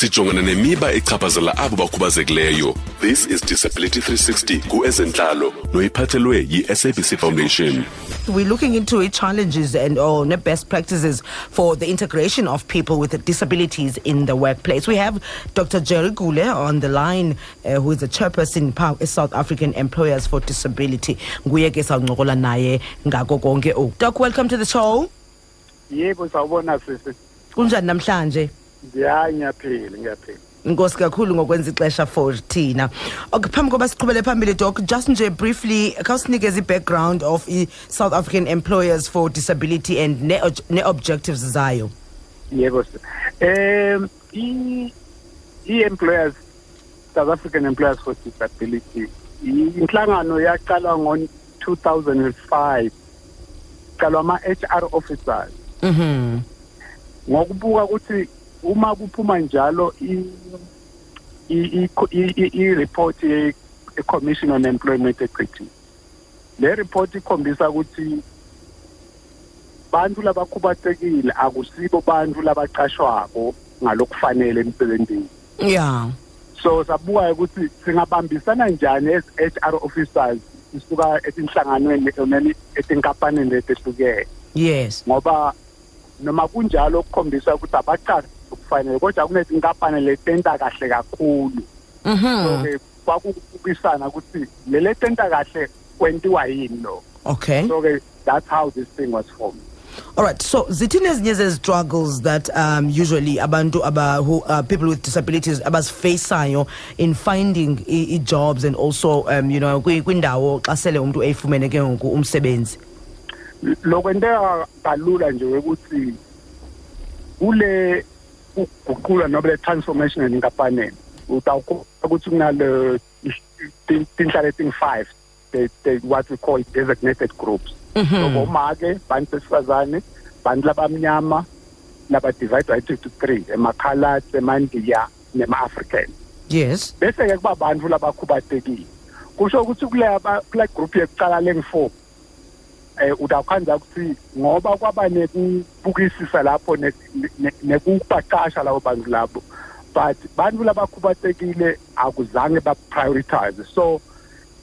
sijongana nemiba echaphazela abo bakhubazekileyo this is disability 360 kuezentlalo noyiphathelwe yi-sabc foundation We're looking into challenges and or the best practices for the integration of people with disabilities in the workplace. We have Dr. Jerry Gule on the line, uh, who is the chairperson pa- South African Employers for Disability. Nguye ke sawuncokola naye ngako konke oku. Doc, welcome to the show. yebo sawubona sisi Kunjani namhlanje? Ya ngiyaphila ngiyaphila Inkosi kakhulu ngokwenza ixesha for thina. Okay, phambi koba siqhubele phambili doc, just nje briefly khawusinikeze i-background of i-South African Employers for Disability and ne, ne objectives zayo. yebo sir um i i-employers south african employers for disability i- inhlangano yaqalwa ngo-2005 qalwa ama-HR officers Mhm. ngokubuka ukuthi uma kuphuma njalo i-report ye-commission on employment equity le report ikhombisa ukuthi bantu labakhubatekile akusibo bantu labaqashwako ngalokufanele emsebenzini Yeah. so sabuka ukuthi singabambisana njani as HR officers sisuka etinhlanganweni noma etinkampanini letehlukene Yes. ngoba noma kunjalo kukhombisa ukuthi abachazi ukufanele kodwa kunezinkampani letenta kahle kakhulu Mhm. so-ke kwakubukisana ukuthi lele tenta kahle kwentiwa yini lo Okay. so-ke that's how this thing was formed All right. So zithini ezinye zezi-struggles that um usually abantu aba who uh, people with disabilities abasifaceayo in finding i- i-jobs and also um you know kwi- kwindawo xa sele umuntu eyifumene ke ngoku umsebenzi. lokwenteka kalula nje ukuthi kule ukuguqula nobe le transformation enkampanini utawukhola ukuthi kunale tin- tinhlaka eting-five what we call designated groups. So bomake bantu besifazane bantu labamnyama labadividwa to three emakhalats emandiya nema-african. Yes. bese-ke kuba bantu labakhubatekile. Kusho ukuthi kule group yekucala lengu-four eh udakhanza ukuthi ngoba kwaba nekubukisisa lapho ne- ne- nekubaqasha labo bantu labo but bantu labakhubatekile akuzange ba-prioritize. So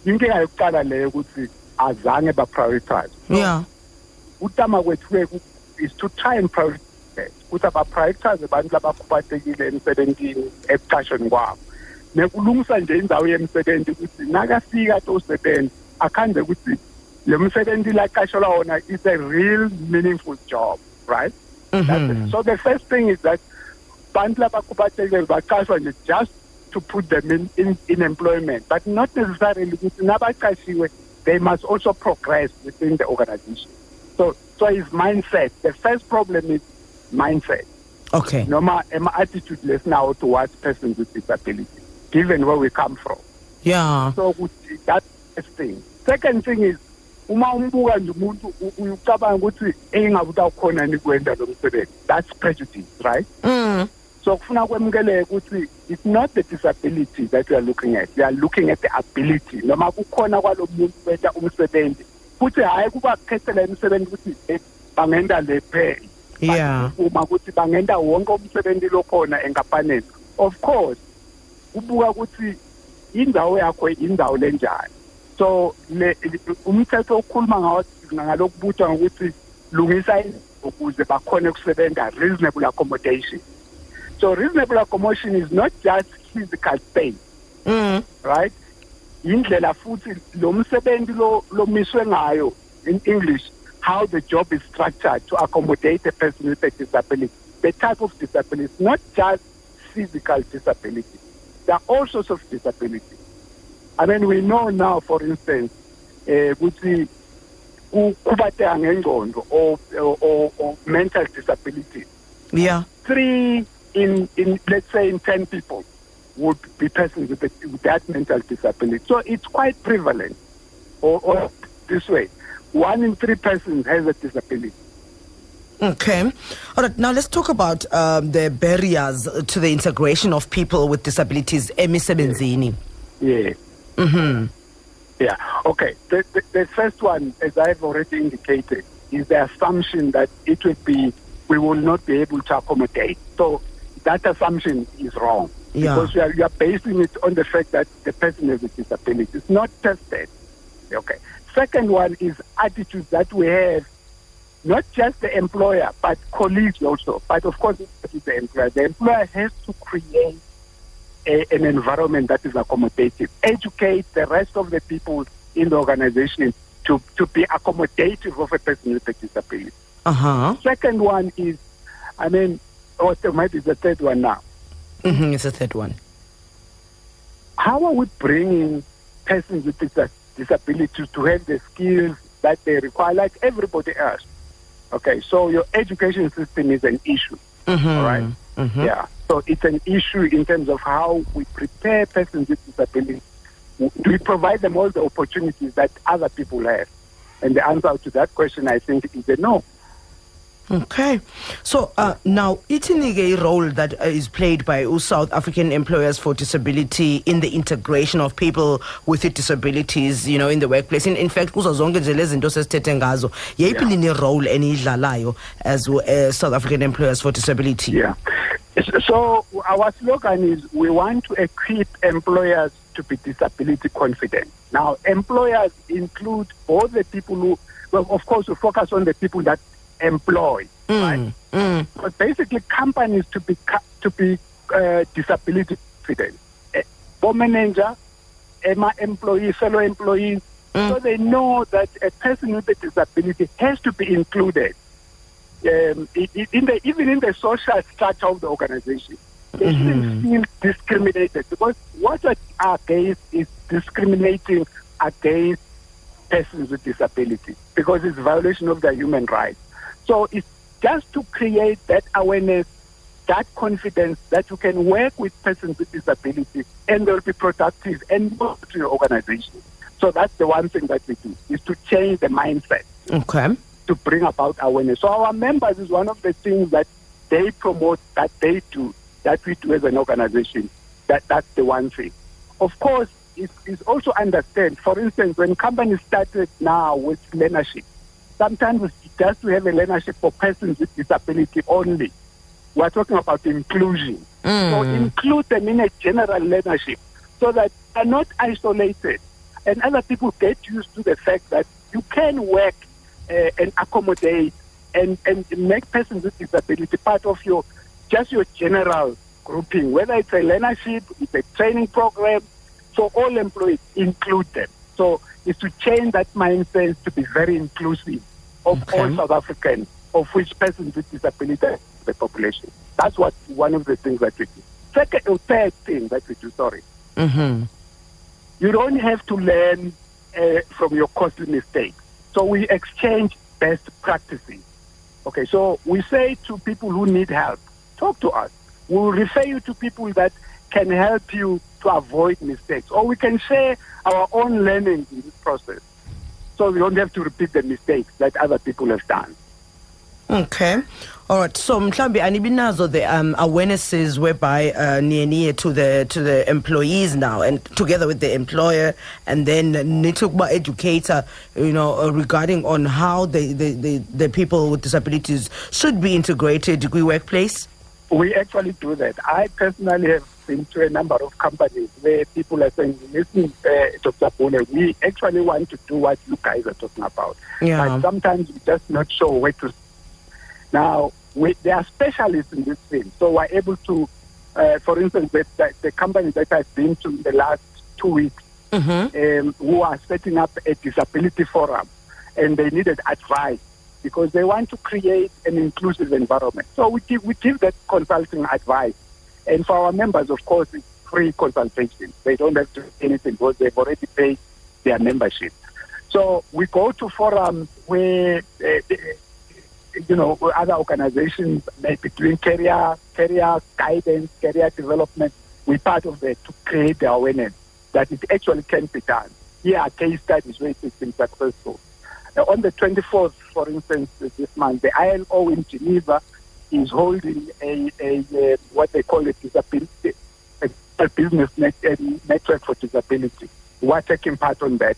inkinga yokuqala leyo ukuthi azange ba-prioritize. So, Yeah. utama kwethu-ke ku- is to try and prioritize ukuthi abaprioritize abantu labakhubatekile emsebenzini ekuqashweni kwabo. Nekulungisa nje indawo yemsebenzi ukuthi nakafika tosebenza akhanze ukuthi le msebenzi laqashelwa wona is a real meaningful job right? That's Mhm. so the first thing is that bantu labakhubatekile baqashwa nje just to put them in, in, in employment but not necessarily ukuthi nabaqashiwe they must also progress within the organization. So so his mindset. The first problem is mindset. Okay. noma ama-attitude lesinawo towards persons with disability given where we come from. Yeah. so that's the first thing. Second thing is uma umbuka nje umuntu u- ucabanga ukuthi engabe utawukhona ni kwenda lo msebenzi. That's prejudice right? Mm. so kufuna kwemukeleke ukuthi it's not the disability that we are looking at. We are looking at the ability. Noma kukhona kwalo muntu kwenta umsebenzi futhi hhayi kuba kukhethela imisebenzi ukuthi eh, bangenda le phela Yeah. uma ukuthi bangenta wonke umsebenzi lokhona enkampanini of course kubuka ukuthi indawo yakho indawo lenjani. So le umthetho okhuluma ngawo ngalokubutha ngokuthi lungisa indlu ukuze bakhone ukusebenza reasonable accommodation. So reasonable accommodation is not just physical space Mm. right? Indlela futhi lo msebenzi lo lomiswe ngayo in english how the job is structured to accommodate a person with a disability. The type of disability not just physical disability. There are all sorts of disability i mean we know now for instance eh ukuthi ngengqondo or, mental disability Yeah. three in in let's say in 10 people would be persons with, a, with that mental disability so it's quite prevalent or, or this way one in three persons has a disability Okay. All right. Now let's talk about um, the barriers to the integration of people with disabilities. Emisebenzini. yeah Mm-hmm. yeah okay the, the, the first one as i've already indicated is the assumption that it will be we will not be able to accommodate so that assumption is wrong. Yeah. Because you are, you are basing it on the fact that the person has a disability. It's not tested. Okay. Second one is attitudes that we have, not just the employer, but colleagues also. But of course, it's the employer. The employer has to create a, an environment that is accommodative, educate the rest of the people in the organization to, to be accommodative of a person with a disability. Uh huh. Second one is, I mean, what might be the third one now. Mm-hmm. It's the third one. How are we bringing persons with dis- disabilities to have the skills that they require, like everybody else? Okay, so your education system is an issue. Mm-hmm. All right. Mm-hmm. Yeah. So it's an issue in terms of how we prepare persons with disabilities. Do we provide them all the opportunities that other people have? And the answer to that question, I think, is a no. Okay. So uh, now, a role that uh, is played by South African employers for disability in the integration of people with disabilities, you know, in the workplace. In, in fact, kuzo zonke nje lezi zinto sesithethe ngazo, yeyiphi Yeah. line role eniyidlalayo as uh, South African employers for disability? Yeah. So our slogan is we want to equip employers to be disability confident. Now, employers include all the people who, well, of course, we focus on the people that employ, right? Mm. But basically, companies to be to be uh, disability confident. For manager, my employee, fellow employees, so they know that a person with a disability has to be included. Um, in the, even in the social structure of the organization, they shouldn't feel discriminated because what we are against is discriminating against persons with disability because it's violation of their human rights. So it's just to create that awareness, that confidence that you can work with persons with disability and they'll be productive and more to your organization. So that's the one thing that we do is to change the mindset Okay. To bring about awareness. So our members is one of the things that they promote, that they do, that we do as an organization. That that's the one thing. Of course, it's, it's also understand. For instance, when companies started now with learnership, sometimes it's just to have a learnership for persons with disability only. We're talking about inclusion. So mm. include them in a general learnership so that they're not isolated. And other people get used to the fact that you can work uh, and accommodate and, and make persons with disability part of your just your general grouping, whether it's a learnership, it's a training program, for all employees, include them. So it's to change that mindset to be very inclusive of Okay. all South Africans, of which persons with disability the population. That's what one of the things that we do. Second or third thing that we do, sorry Mm-hmm. you don't have to learn uh, from your costly mistakes. So we exchange best practices. Okay, so we say to people who need help, talk to us. We'll refer you to people that can help you to avoid mistakes, or we can share our own learning in this process. So we don't have to repeat the mistakes that other people have done. Okay. All right. So mhlambi anibinazo the um, awarenesses whereby uh, near near to the to the employees now and together with the employer and then nitukba educator you know uh, regarding on how the, the, the, the people with disabilities should be integrated in the workplace. We actually do that. I personally have been to a number of companies where people are saying, listen, uh, Dr. Gule, we actually want to do what you guys are talking about. Yeah. But sometimes we're just not sure where to. Now, we, they are specialists in this field. So we're able to, uh, for instance, the, the, the company that I've been to in the last two weeks, Mm-hmm. um, who are setting up a disability forum, and they needed advice because they want to create an inclusive environment. So we give we give that consulting advice, and for our members, of course, it's free consultation. They don't have to do anything because they've already paid their membership. So we go to forums where. Uh, you know, other organizations maybe doing career, career guidance, career development. We're part of that to create the awareness that it actually can be done. Here are case studies where it has been successful. On the 24th, for instance, this month, the ILO in Geneva is holding a, a, uh what they call a disability, a, a business net, a network for disability. We're taking part on that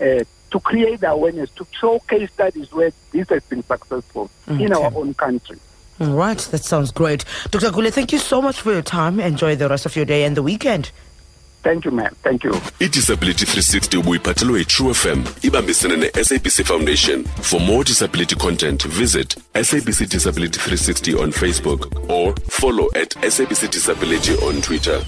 uh, to create the awareness, to show case studies where this has been successful in our own country. All right, that sounds great. Dr. Gule, thank you so much for your time. Enjoy the rest of your day and the weekend. thank you ma'am thank you idisability 360 ubuyiphathelwe yi-true fm ibambisene ne-sabc foundation for more disability content visit sabc disability 360 on facebook or follow at sabc disability on twitter